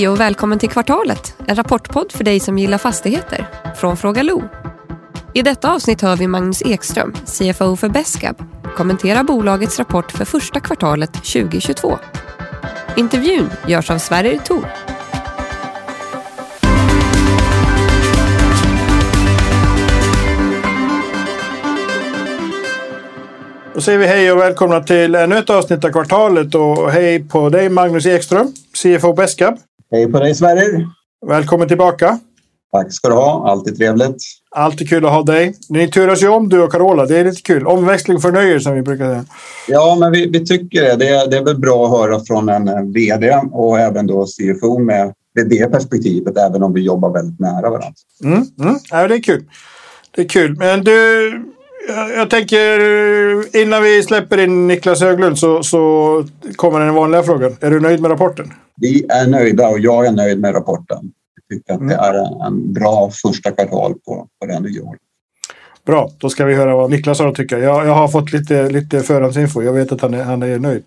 Hej och välkommen till Kvartalet, en rapportpodd för dig som gillar fastigheter. Från Fråga Lo. I detta avsnitt hör vi Magnus Ekström, CFO för Beskab, kommentera bolagets rapport för första kvartalet 2022. Intervjun görs av Sverrir Thor. Då säger vi hej och välkomna till ännu ett avsnitt av kvartalet och hej på dig Magnus Ekström, CFO Beskab. Hej på dig Sverrir. Välkommen tillbaka. Tack ska du ha, alltid trevligt. Alltid kul att ha dig. Ni turas ju om du och Carola, det är lite kul. Omväxling för nöjer som vi brukar säga. Ja, men vi, vi tycker det. det. är, det är väl bra att höra från en VD och även då CFO med det perspektivet, även om vi jobbar väldigt nära varandra. Mm, mm. Ja, det är kul. Det är kul. Men du, jag tänker innan vi släpper in Niklas Höglund så, så kommer den vanliga frågan. Är du nöjd med rapporten? Vi är nöjda och jag är nöjd med rapporten. Jag tycker att det mm. är en bra första kvartal på, på det nya året. Bra, då ska vi höra vad Niklas har att tycka. Jag, jag har fått lite, lite förhandsinfo. Jag vet att han är, han är nöjd.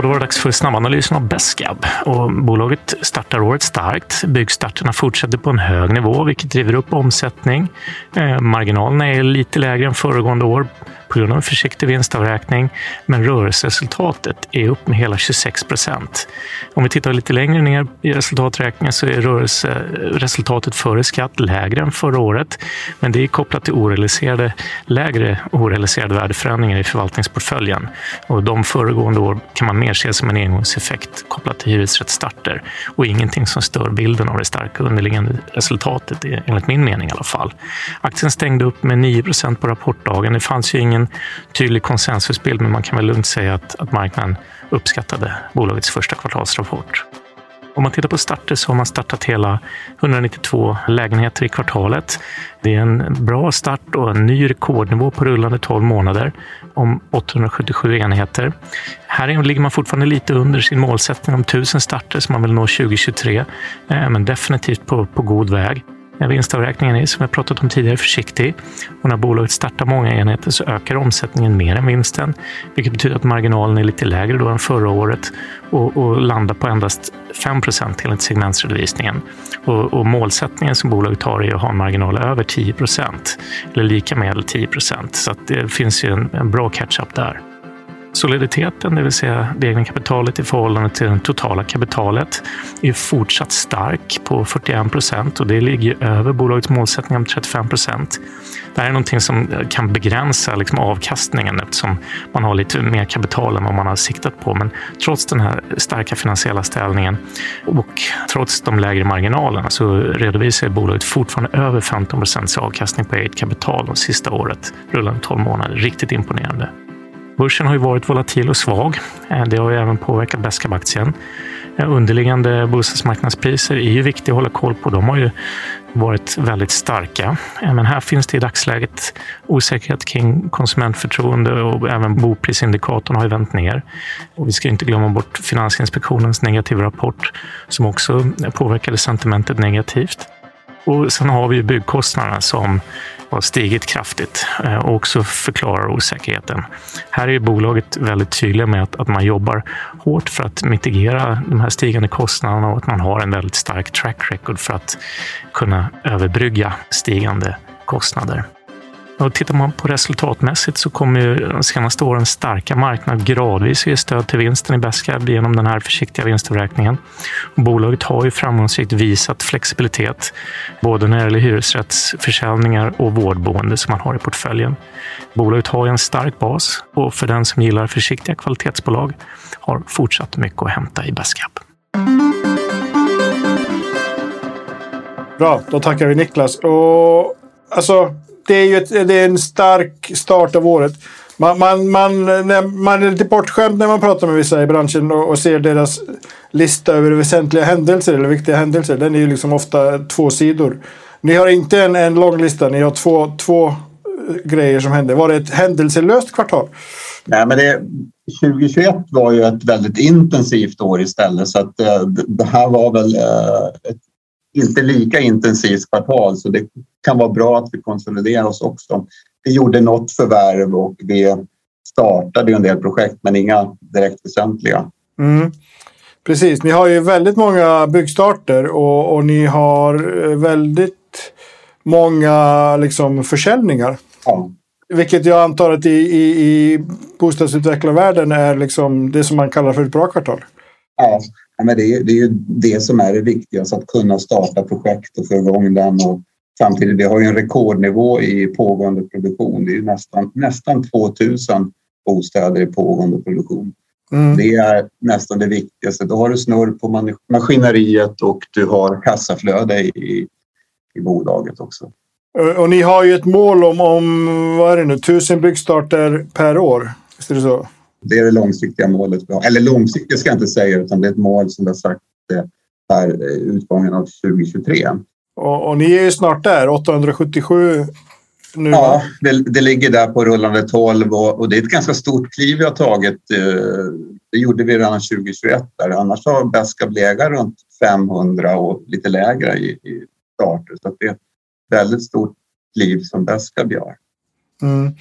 Ja, då var det dags för snabbanalysen av Beskab. Och bolaget startar året starkt. Byggstarterna fortsätter på en hög nivå, vilket driver upp omsättning. Eh, marginalerna är lite lägre än föregående år på grund av en försiktig vinstavräkning, men rörelseresultatet är upp med hela 26 procent. Om vi tittar lite längre ner i resultaträkningen så är rörelseresultatet före skatt lägre än förra året, men det är kopplat till orealiserade, lägre orealiserade värdeförändringar i förvaltningsportföljen. Och de föregående år kan man mer ses som en engångseffekt kopplat till hyresrättsstarter och ingenting som stör bilden av det starka underliggande resultatet, enligt min mening i alla fall. Aktien stängde upp med 9 procent på rapportdagen. Det fanns ju ingen ingen tydlig konsensusbild, men man kan väl lugnt säga att, att marknaden uppskattade bolagets första kvartalsrapport. Om man tittar på starter så har man startat hela 192 lägenheter i kvartalet. Det är en bra start och en ny rekordnivå på rullande 12 månader om 877 enheter. Här ligger man fortfarande lite under sin målsättning om 1000 starter som man vill nå 2023, eh, men definitivt på, på god väg. Vinstavräkningen är, som jag pratat om tidigare, försiktig. Och när bolaget startar många enheter så ökar omsättningen mer än vinsten, vilket betyder att marginalen är lite lägre då än förra året och, och landar på endast 5 procent enligt segmentsredovisningen. Och, och, målsättningen som bolaget har är att ha en marginal över 10 procent, eller lika med 10 procent. Så det finns ju en, en bra catch-up där. Soliditeten, det vill säga det egna kapitalet i förhållande till det totala kapitalet, är fortsatt stark på 41 procent och det ligger över bolagets målsättning om 35 procent. Det här är någonting som eh, kan begränsa liksom avkastningen eftersom man har lite mer kapital än vad man har siktat på. Men trots den här starka finansiella ställningen och trots de lägre marginalerna så redovisar bolaget fortfarande över 15 procents avkastning på eget kapital de sista året, rullande 12 månader. Riktigt imponerande. Börsen har ju varit volatil och svag. Eh, det har ju även påverkat Besqab-aktien. Eh, underliggande bostadsmarknadspriser är ju viktiga att hålla koll på. De har ju varit väldigt starka. Eh, men här finns det i dagsläget osäkerhet kring konsumentförtroende och även boprisindikatorn har ju vänt ner. Och vi ska inte glömma bort Finansinspektionens negativa rapport som också påverkade sentimentet negativt. Och sen har vi byggkostnaderna som har stigit kraftigt eh, och också förklarar osäkerheten. Här är bolaget väldigt tydliga med att, att man jobbar hårt för att mitigera de här stigande kostnaderna och att man har en väldigt stark track record för att kunna överbrygga stigande kostnader. Och tittar man på resultatmässigt så kommer ju de senaste årens starka marknad gradvis ge stöd till vinsten i Besqab genom den här försiktiga vinstavräkningen. bolaget har ju framgångsrikt visat flexibilitet, både när det gäller hyresrättsförsäljningar och vårdboende som man har i portföljen. Bolaget har en stark bas och för den som gillar försiktiga kvalitetsbolag har fortsatt mycket att hämta i Besqab. Bra, då tackar vi Niklas. Och alltså, det är ju ett, det är en stark start av året. Man, man, man, när man är lite bortskämd när man pratar med vissa i branschen och, och, ser deras lista över väsentliga händelser eller viktiga händelser. Den är ju liksom ofta två sidor. Ni har inte en, en lång lista, ni har två, två eh, grejer som hände. Var det ett händelselöst kvartal? Nej, men det, 2021 var ju ett väldigt intensivt år istället så att eh, det här var väl eh, ett inte lika intensivt kvartal så det kan vara bra att vi konsoliderar oss också. Vi gjorde något förvärv och vi startade en del projekt men inga direkt väsentliga. Mm. Precis, ni har ju väldigt många byggstarter och, och ni har eh, väldigt många liksom, försäljningar. Ja. Vilket jag antar att i, i, i bostadsutvecklarvärlden är liksom det som man kallar för ett bra kvartal. Ja, men det, är, det är ju det som är det viktigaste, att kunna starta projekt och få igång den. Och samtidigt, vi har ju en rekordnivå i pågående produktion. Det är ju nästan, nästan 2000 bostäder i pågående produktion. Mm. Det är nästan det viktigaste. Då har du snurr på maskineriet och du har kassaflöde i, i bolaget också. Och ni har ju ett mål om, om vad är det nu, tusen byggstarter per år. Visst är det så? Det är det långsiktiga målet. Eller långsiktigt ska jag inte säga, utan det är ett mål som vi har sagt per eh, utgången av 2023. Och, och ni är ju snart där, 877 nu. Ja, det, det, ligger där på rullande 12 och, och, det är ett ganska stort kliv vi har tagit. Eh, det gjorde vi redan 2021. Där. Annars har Beska legat runt 500 och lite lägre i, i starter. Så det är ett väldigt stort kliv som Beska gör. Mm.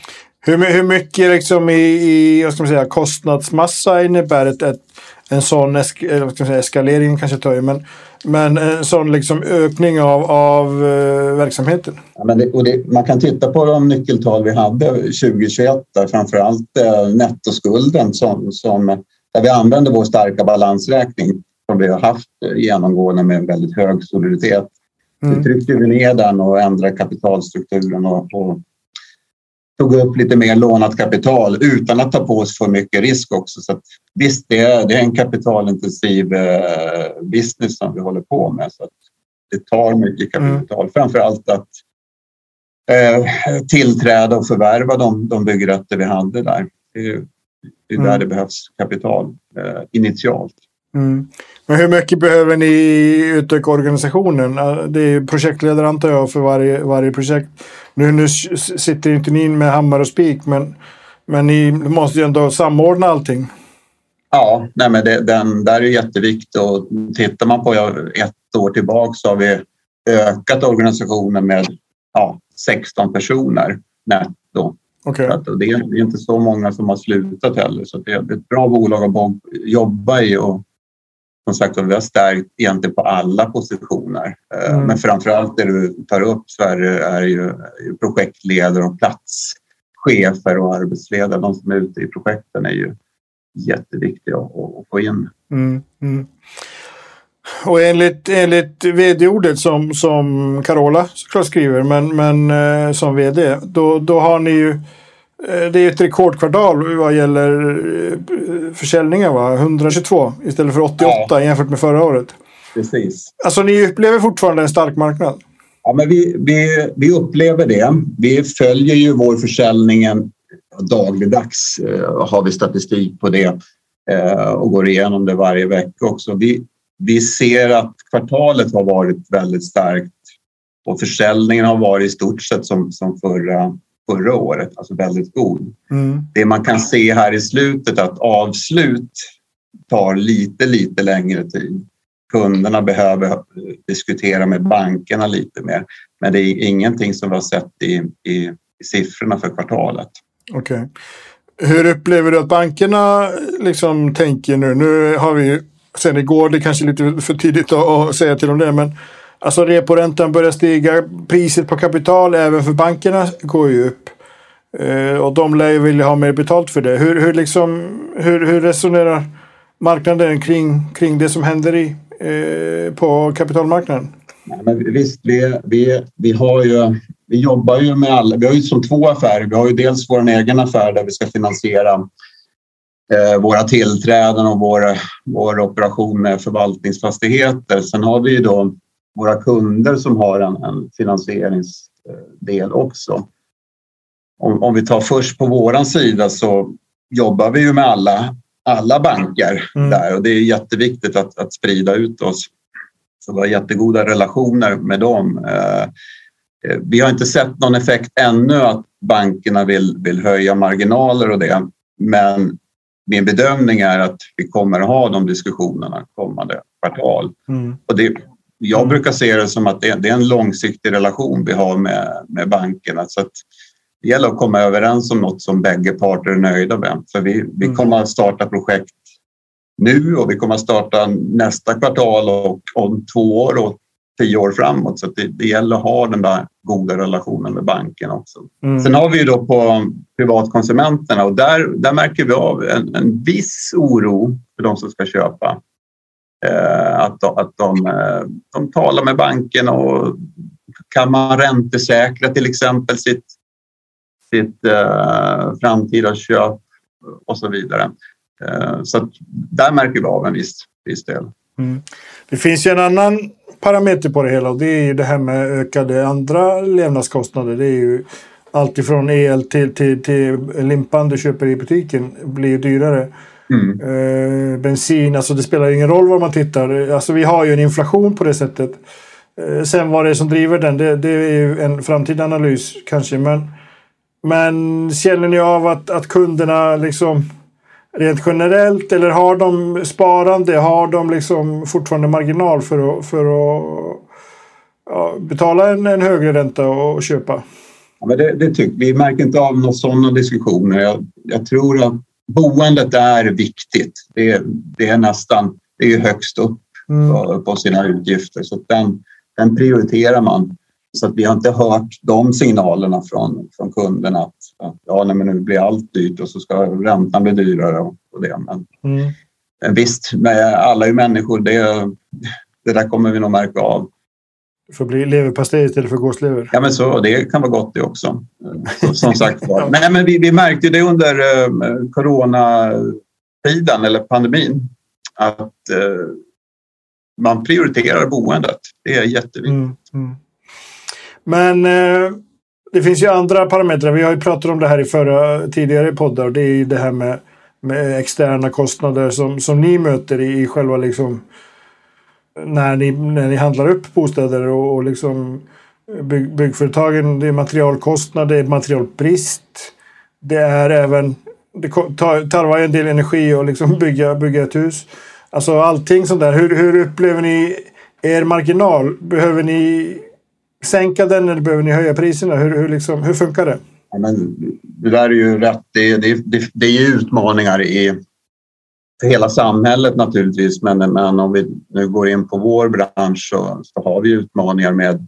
Hur, hur mycket liksom i, i vad ska man säga, kostnadsmassa innebär ett, ett en sån esk, vad ska man säga, eskalering kanske tar ju, men, men en sån liksom ökning av, av uh, verksamheten? Ja, men det, det, man kan titta på de nyckeltal vi hade 2021, där framförallt uh, nettoskulden som, som, där vi använder vår starka balansräkning som vi har haft genomgående med väldigt hög soliditet. Mm. Vi tryckte vi ner den och ändrade kapitalstrukturen och, och tog upp lite mer lånat kapital utan att ta på oss för mycket risk också. Så visst, det är, det är en kapitalintensiv eh, business som vi håller på med. Så det tar mycket mm. kapital. Mm. Framför allt att eh, tillträda och förvärva de, de byggrätter vi hade där. Det är, det är där mm. det behövs kapital eh, initialt. Mm. Men hur mycket behöver ni utöka organisationen? Det är projektledare antar jag för varje, varje projekt. Nu, nu sitter inte ni med hammare och spik men, men ni måste ju ändå samordna allting. Ja, nej men det, den där är jätteviktigt och tittar man på ett år tillbaka så har vi ökat organisationen med ja, 16 personer netto. Okay. det, är, det är inte så många som har slutat heller så det är ett bra bolag att jobba i och som sagt vi har stärkt egentligen på alla positioner. Eh, mm. Men framförallt det du tar upp Sverige är ju projektledare och platschefer och arbetsledare. De som är ute i projekten är ju jätteviktiga att få in. Mm. Mm. Och enligt, enligt vd-ordet som, som Carola såklart skriver, men, men eh, som vd, då, då har ni ju det är ett rekordkvartal vad gäller eh, försäljningar. Va? 122 istället för 88 ja. jämfört med förra året. Precis. Alltså ni upplever fortfarande en stark marknad? Ja, men vi, vi, vi upplever det. Vi följer ju vår försäljning dagligdags. Eh, har vi statistik på det och går igenom det varje vecka också. Vi, vi ser att kvartalet har varit väldigt starkt och försäljningen har varit i stort sett som, som förra förra året, alltså väldigt god. Mm. Det man kan se här i slutet att avslut tar lite, lite längre tid. Kunderna behöver diskutera med bankerna lite mer. Men det är ingenting som vi har sett i, i, i siffrorna för kvartalet. Okej. Okay. Hur upplever du att bankerna liksom tänker nu? Nu har vi sen igår, det är kanske lite för tidigt att säga till om det, men Alltså reporäntan börjar stiga. Priset på kapital även för bankerna går ju upp. Eh, och de lär ju vilja ha mer betalt för det. Hur, hur, liksom, hur, hur resonerar marknaden kring, kring det som händer i, eh, på kapitalmarknaden? Nej, men visst, vi, vi, vi, har ju, vi jobbar ju med alla. Vi har ju som två affärer. Vi har ju dels vår egen affär där vi ska finansiera eh, våra tillträden och vår, vår operation med förvaltningsfastigheter. Sen har vi ju då våra kunder som har en, en finansieringsdel också. Om, om, vi tar först på våran sida så jobbar vi ju med alla, alla banker mm. där och det är jätteviktigt att, att sprida ut oss. Så vi har jättegoda relationer med dem. Eh, eh, vi har inte sett någon effekt ännu att bankerna vill, vill höja marginaler och det. Men min bedömning är att vi kommer att ha de diskussionerna kommande kvartal. Mm. Och det, jag mm. brukar se det som att det, är en långsiktig relation vi har med, med bankerna. Så att det gäller att komma överens om något som bägge parter är nöjda med. För vi, vi mm. kommer att starta projekt nu och vi kommer att starta nästa kvartal och om två år och tio år framåt. Så det, det gäller att ha den där goda relationen med banken också. Mm. Sen har vi ju då på privatkonsumenterna och där, där märker vi av en, en viss oro för de som ska köpa. Att, att, att de, eh, de talar med banken och kan man räntesäkra till exempel sitt, sitt eh, framtida köp och så vidare. Eh, så där märker vi av en viss, viss del. Mm. Det finns ju en annan parameter på det hela och det är ju det här med ökade andra levnadskostnader. Det är ju alltifrån el till, till, till limpan du köper i butiken blir dyrare. Mm. Eh, bensin, alltså det spelar ingen roll var man tittar. Alltså vi har ju en inflation på det sättet. Eh, sen vad det är som driver den, det, det är ju en framtida analys kanske. Men, men känner ni av att, att kunderna liksom rent generellt eller har de sparande? Har de liksom fortfarande marginal för att, för att ja, betala en, en, högre ränta och köpa? Ja, men det, det tycker vi. märker inte av några sådana diskussioner. Jag, jag, tror att boendet är viktigt. Det, det är nästan det är högst upp mm. på, sina utgifter så den, den prioriterar man. Så att vi har inte hört de signalerna från, från kunderna att, att ja, nej, men nu blir allt dyrt och så ska räntan bli dyrare. Och, och det. Men, mm. visst, med alla är människor. Det, det där kommer vi nog märka av. Får bli leverpastej istället för gåslever. Ja, men så, det kan vara gott det också. Som sagt var. Nej, men vi, vi märkte det under eh, coronatiden eller pandemin att eh, man prioriterar boendet. Det är jätteviktigt. Mm, mm. Men eh, det finns ju andra parametrar. Vi har ju pratat om det här i förra tidigare poddar. Det är ju det här med, med externa kostnader som, som ni möter i, i själva liksom när ni, när ni handlar upp bostäder och, och liksom eh, bygg, byggföretagen. Det är materialkostnader, det är materialbrist. Det är även det tarvar en del energi att liksom bygga, bygga ett hus. Alltså allting sånt där. Hur, hur upplever ni er marginal? Behöver ni sänka den eller behöver ni höja priserna? Hur, hur, liksom, hur funkar det? Ja, men det där är ju rätt. Det, det, det, det är utmaningar i för hela samhället naturligtvis. Men, men om vi nu går in på vår bransch så, så har vi utmaningar med,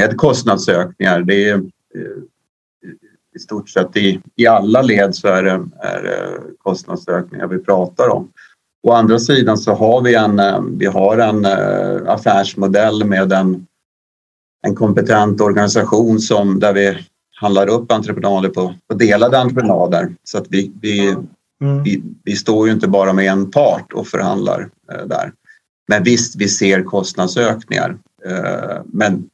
med kostnadsökningar. Det är, eh, i stort sett i, i alla led så är det, är det kostnadsökningar vi pratar om. Å andra sidan så har vi en, eh, vi har en eh, affärsmodell med en en kompetent organisation som, där vi handlar upp entreprenader på, på delade entreprenader. Så att vi, vi, mm. vi, vi, står ju inte bara med en part och förhandlar eh, där. Men visst, vi ser kostnadsökningar. Eh, men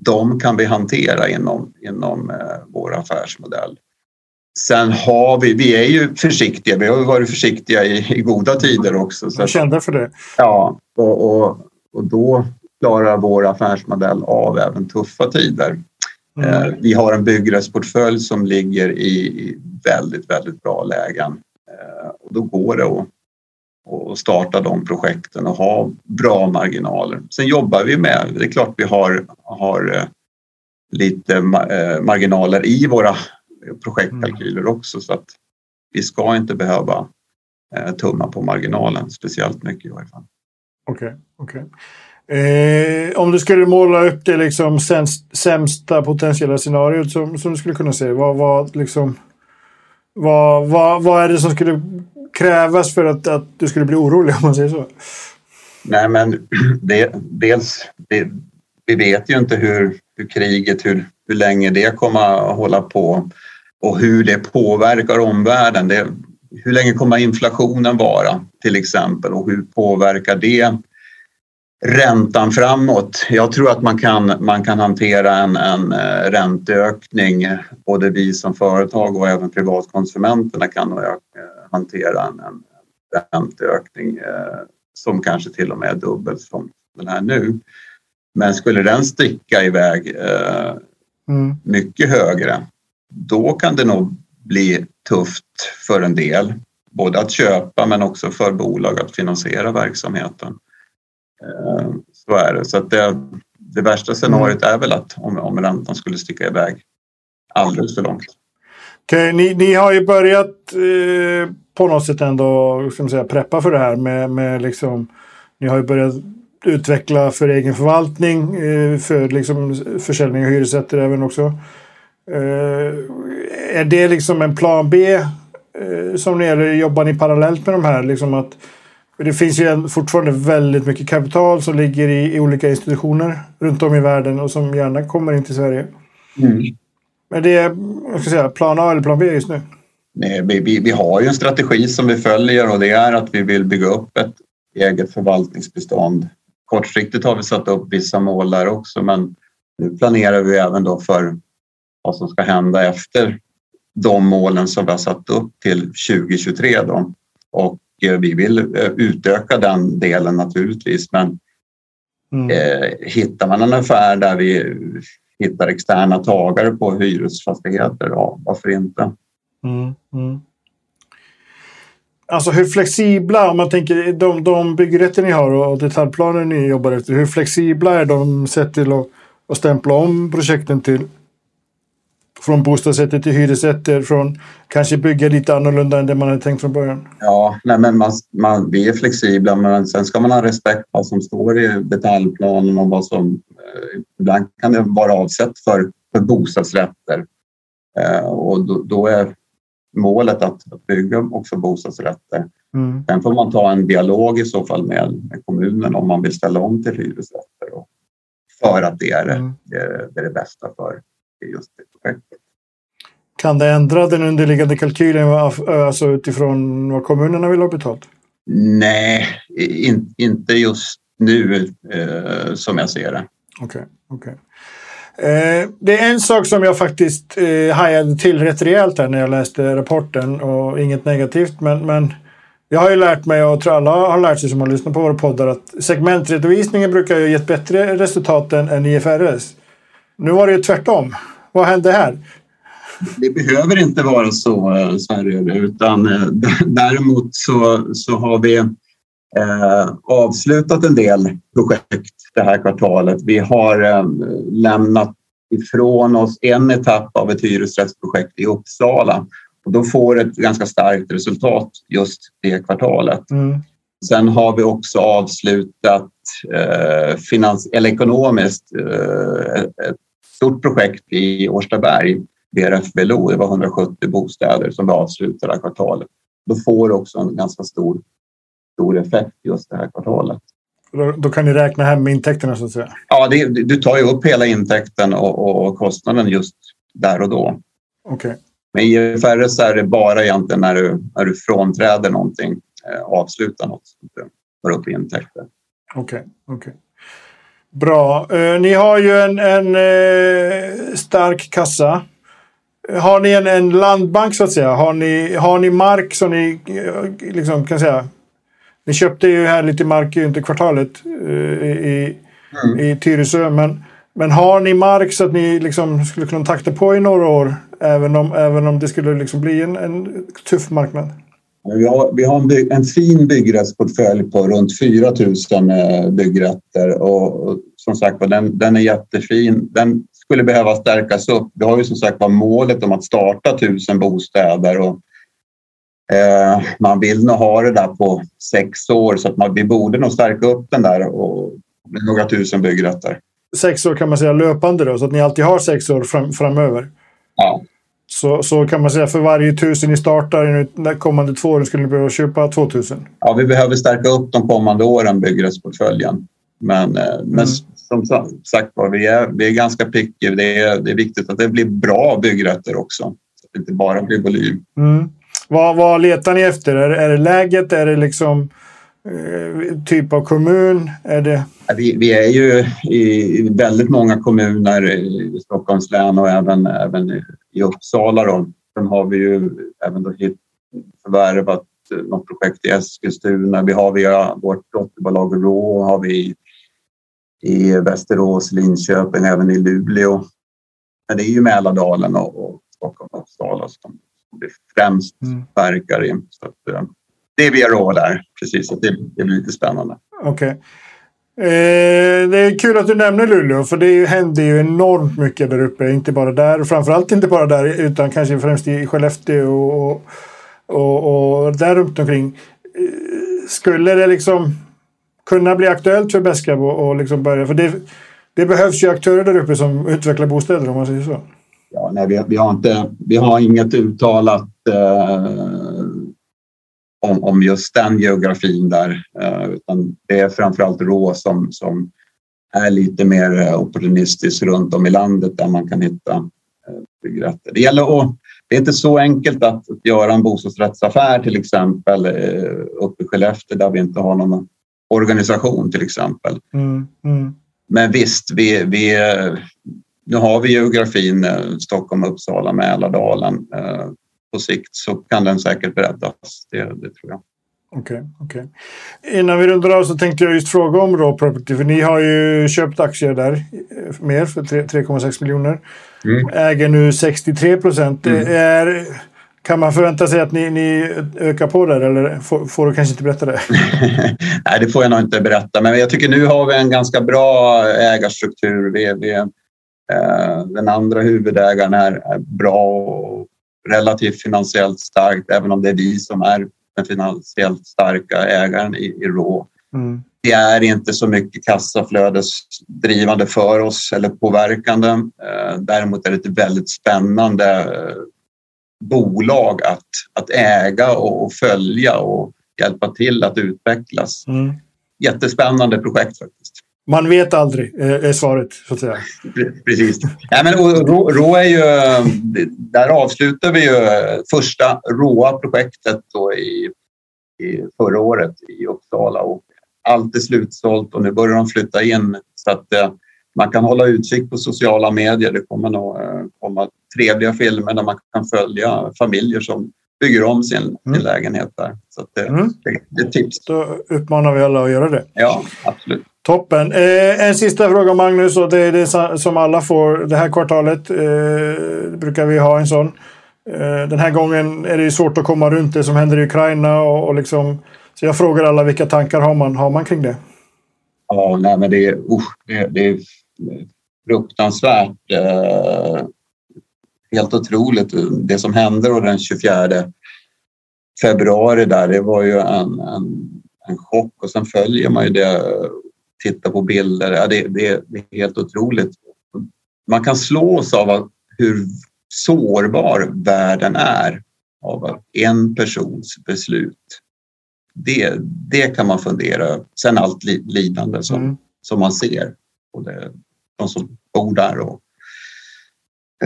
de kan vi hantera inom, inom eh, vår affärsmodell. Sen har vi, vi är ju försiktiga, vi har varit försiktiga i, i goda tider också. Så Jag kände för det. Ja, och, och, och då klarar vår affärsmodell av även tuffa tider. Mm. Eh, vi har en byggrättsportfölj som ligger i väldigt, väldigt bra lägen. Eh, och då går det att, att starta de projekten och ha bra marginaler. Sen jobbar vi med, det är klart vi har, har eh, lite marginaler i våra projektkalkyler mm. också så att vi ska inte behöva tumma på marginalen speciellt mycket i varje fall. Okej, okay, okej. Okay. Eh, om du skulle måla upp det liksom sämst, sämsta potentiella scenariot som, som du skulle kunna se. Vad, vad, liksom, vad, vad, vad är det som skulle krävas för att, att du skulle bli orolig om man säger så? Nej, men det, dels, det, vi vet ju inte hur, hur kriget, hur, hur länge det kommer att hålla på och hur det påverkar omvärlden. Det, hur länge kommer inflationen vara till exempel och hur påverkar det räntan framåt. Jag tror att man kan, man kan hantera en, en eh, ränteökning, både vi som företag och även privatkonsumenterna kan nog hantera en, en ränteökning eh, som kanske till och med är dubbelt som den här nu. Men skulle den sticka iväg mm. mycket högre, då kan det nog bli tufft för en del. Både att köpa men också för bolag att finansiera verksamheten. Eh, så är det. Så att det, det värsta scenariot är väl att om, om räntan skulle sticka iväg alldeles för långt. Okay, ni, ni har ju börjat eh, på något sätt ändå ska man säga, preppa för det här med, med liksom, ni har ju börjat utveckla för egen förvaltning, eh, för liksom försäljning av hyresrätter även också. Eh, är det liksom en plan B eh, som ni eller jobbar ni parallellt med de här? Liksom att, det finns ju fortfarande väldigt mycket kapital som ligger i, i olika institutioner runt om i världen och som gärna kommer in till Sverige. Mm. Men det är jag ska säga, plan A eller plan B just nu? Nej, vi, vi, vi, har ju en strategi som vi följer och det är att vi vill bygga upp ett eget förvaltningsbestånd. Kortsiktigt har vi satt upp vissa mål där också men nu planerar vi även då för vad som ska hända efter de målen som vi har satt upp till 2023. Då. Och eh, vi vill eh, utöka den delen naturligtvis men mm. eh, hittar man en affär där vi hittar externa tagare på hyresfastigheter, ja varför inte? Mm, mm. Alltså hur flexibla, om man tänker de, de byggrätter ni har och detaljplaner ni jobbar efter, hur flexibla är de sett till att, att stämpla om projekten till från bostadsrätter till hyresrätter, från kanske bygga lite annorlunda än det man hade tänkt från början? Ja, nej, men man, man, vi är flexibla men sen ska man ha respekt för vad som står i detaljplanen och vad som ibland kan det vara avsett för, för bostadsrätter. Eh, och då, då, är målet att, att bygga också bostadsrätter. Mm. Sen får man ta en dialog i så fall med, med kommunen om man vill ställa om till hyresrätter och för att det är, mm. det, det, är det bästa för just det projektet. Kan det ändra den underliggande kalkylen alltså utifrån vad kommunerna vill ha betalt? Nej, in, inte just nu eh, som jag ser det. Okej. Okay, okay. Eh, det är en sak som jag faktiskt eh, hajade till rätt rejält här när jag läste rapporten och inget negativt men, men jag har ju lärt mig och jag tror alla har lärt sig som har lyssnat på våra poddar att segmentredovisningen brukar ju gett bättre resultat än, än IFRS. Nu var det ju tvärtom. Vad hände här? Det behöver inte vara så, eh, Sverige, utan eh, däremot så, så har vi eh, avslutat en del projekt det här kvartalet. Vi har eh, lämnat ifrån oss en etapp av ett hyresrättsprojekt i Uppsala och då får ett ganska starkt resultat just det kvartalet. Mm. Sen har vi också avslutat eh, finans eller ekonomiskt eh, ett stort projekt i Årstaberg, BRFBLO. Det var 170 bostäder som vi avslutade det här kvartalet. Då får också en ganska stor, stor effekt just det här kvartalet. Då, då, kan ni räkna hem intäkterna så att säga? Ja, det, du tar ju upp hela intäkten och, och kostnaden just där och då. Okej. Okay. Men i IFRS är det bara egentligen när du, när du frånträder någonting, eh, avslutar något, som du tar upp intäkter. Okej, okay, okay. Bra. Eh, ni har ju en, en eh, stark kassa. Har ni en, en, landbank så att säga? Har ni, har ni mark som ni eh, liksom kan säga ni köpte ju här lite mark under kvartalet uh, i, mm. i Tyresö. Men, men har ni mark så att ni liksom skulle kunna takta på i några år? Även om, även om det skulle liksom bli en, en tuff marknad? Vi har, vi har en, bygg, en fin byggrättsportfölj på runt 4 000 eh, byggrätter och, och som sagt den, den är jättefin. Den skulle behöva stärkas upp. Vi har ju som sagt var målet om att starta 1000 bostäder och Eh, man vill nog ha det där på sex år så att man, vi borde nog stärka upp den där och några tusen byggrätter. Sex år kan man säga löpande då, så att ni alltid har sex år fram, framöver? Ja. Så, så kan man säga för varje tusen ni startar de kommande två åren skulle ni behöva köpa 2000? Ja, vi behöver stärka upp de kommande åren, byggrättsportföljen. Men, eh, mm. men som sagt var, vi är, vi är ganska picky. Det är, det är viktigt att det blir bra byggrätter också. Så att det inte bara blir volym. Mm. Vad, vad letar ni efter? Är, är det läget? Är det liksom eh, typ av kommun? Är det... Vi, vi, är ju i väldigt många kommuner i Stockholms län och även, även i Uppsala. Då. Sen har vi ju även då förvärvat eh, något projekt i Eskilstuna. Vi har via vårt dotterbolag Rå har vi i Västerås, Linköping, även i Luleå. Men det är ju Mälardalen och, och Stockholm och Uppsala som vi främst mm. verkar i. Så att, det är Rå där, precis. Så det, det blir lite spännande. Okej. Okay. Eh, det är kul att du nämner Luleå, för det händer ju enormt mycket där uppe. Inte bara där, framförallt inte bara där, utan kanske främst i Skellefteå och, och, och där runt omkring. Eh, skulle det liksom kunna bli aktuellt för Beskab och, och liksom börja? För det, det behövs ju aktörer där uppe som utvecklar bostäder om man säger så. Ja, nej, vi, vi, har inte, vi har inget uttalat eh, om, om just den geografin där. Eh, utan det är framförallt Rå som, som är lite mer eh, opportunistiskt runt om i landet där man kan hitta eh, byggrätter. Det gäller att det är inte så enkelt att göra en bostadsrättsaffär till exempel uppe i Skellefteå där vi inte har någon organisation till exempel. Mm, mm. Men visst, vi, vi, nu har vi geografin Stockholm, Uppsala, Mälardalen på sikt så kan den säkert breddas. Det, det tror jag. Okej, okay, okay, Innan vi rundar av så tänkte jag just fråga om Raw Property. För ni har ju köpt aktier där eh, mer för 3,6 miljoner. Mm. Äger nu 63 procent. Mm. kan man förvänta sig att ni, ni ökar på där eller får, får, du kanske inte berätta det? Nej, det får jag nog inte berätta. Men jag tycker nu har vi en ganska bra ägarstruktur. Vi, vi, eh, den andra huvudägaren är, är bra och relativt finansiellt starkt, även om det är vi som är den finansiellt starka ägaren i, i RÅ. Mm. Det är inte så mycket kassaflödesdrivande för oss eller påverkande. Eh, däremot är det ett väldigt spännande eh, bolag att, att äga och, och följa och hjälpa till att utvecklas. Mm. Jättespännande projekt faktiskt. Man vet aldrig, eh, är svaret så att säga. Precis. Ja, men, rå, rå är ju, där avslutar vi ju första råa projektet då i, i förra året i Uppsala och allt är slutsålt och nu börjar de flytta in så att eh, man kan hålla utkik på sociala medier. Det kommer nog eh, komma trevliga filmer där man kan följa familjer som bygger om sin, mm. sin lägenhet där. Så det, mm. det, det är tips. Då uppmanar vi alla att göra det. Ja, absolut. Toppen. Eh, en sista fråga Magnus och det är det som alla får det här kvartalet. Eh, brukar vi ha en sån. Eh, den här gången är det svårt att komma runt det som händer i Ukraina och, och liksom, så jag frågar alla vilka tankar har man, har man kring det? Ja, nej, men det är, uh, det, det är fruktansvärt. Eh, helt otroligt. Det som hände den 24 februari där, det var ju en, en, en chock och sen följer man ju det titta på bilder. Ja, det, det, det, är helt otroligt. Man kan slås av hur sårbar världen är av en persons beslut. Det, det kan man fundera över. Sen allt lidande som, mm. som man ser. Det, de som bor där och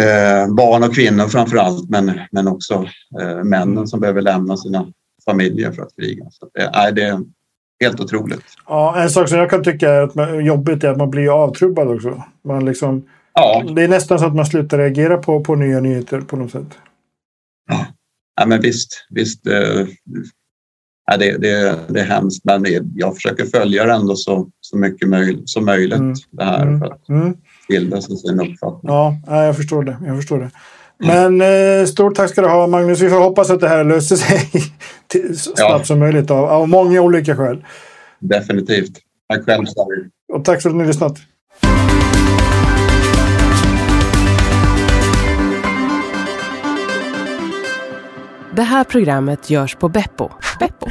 eh, barn och kvinnor framför allt men, men också eh, männen som behöver lämna sina familjer för att kriga. Så det, det, helt otroligt. Ja, en sak som jag kan tycka är att man, jobbigt är att man blir avtrubbad också. Man liksom, ja. Det är nästan så att man slutar reagera på, på nya nyheter på något sätt. Ja, ja men visst. visst eh, ja, det, det, det är hemskt, men jag försöker följa det ändå så, så mycket möj, som möjligt. Mm. Det här mm. för att mm. bilda sig sin uppfattning. Ja, jag förstår det. Jag förstår det. Men eh, stort tack ska du ha Magnus. Vi får hoppas att det här löser sig så snabbt ja. som möjligt av, av många olika skäl. Definitivt. Tack själv Sari. Och tack för att ni lyssnat. Det här programmet görs på Beppo. Beppo.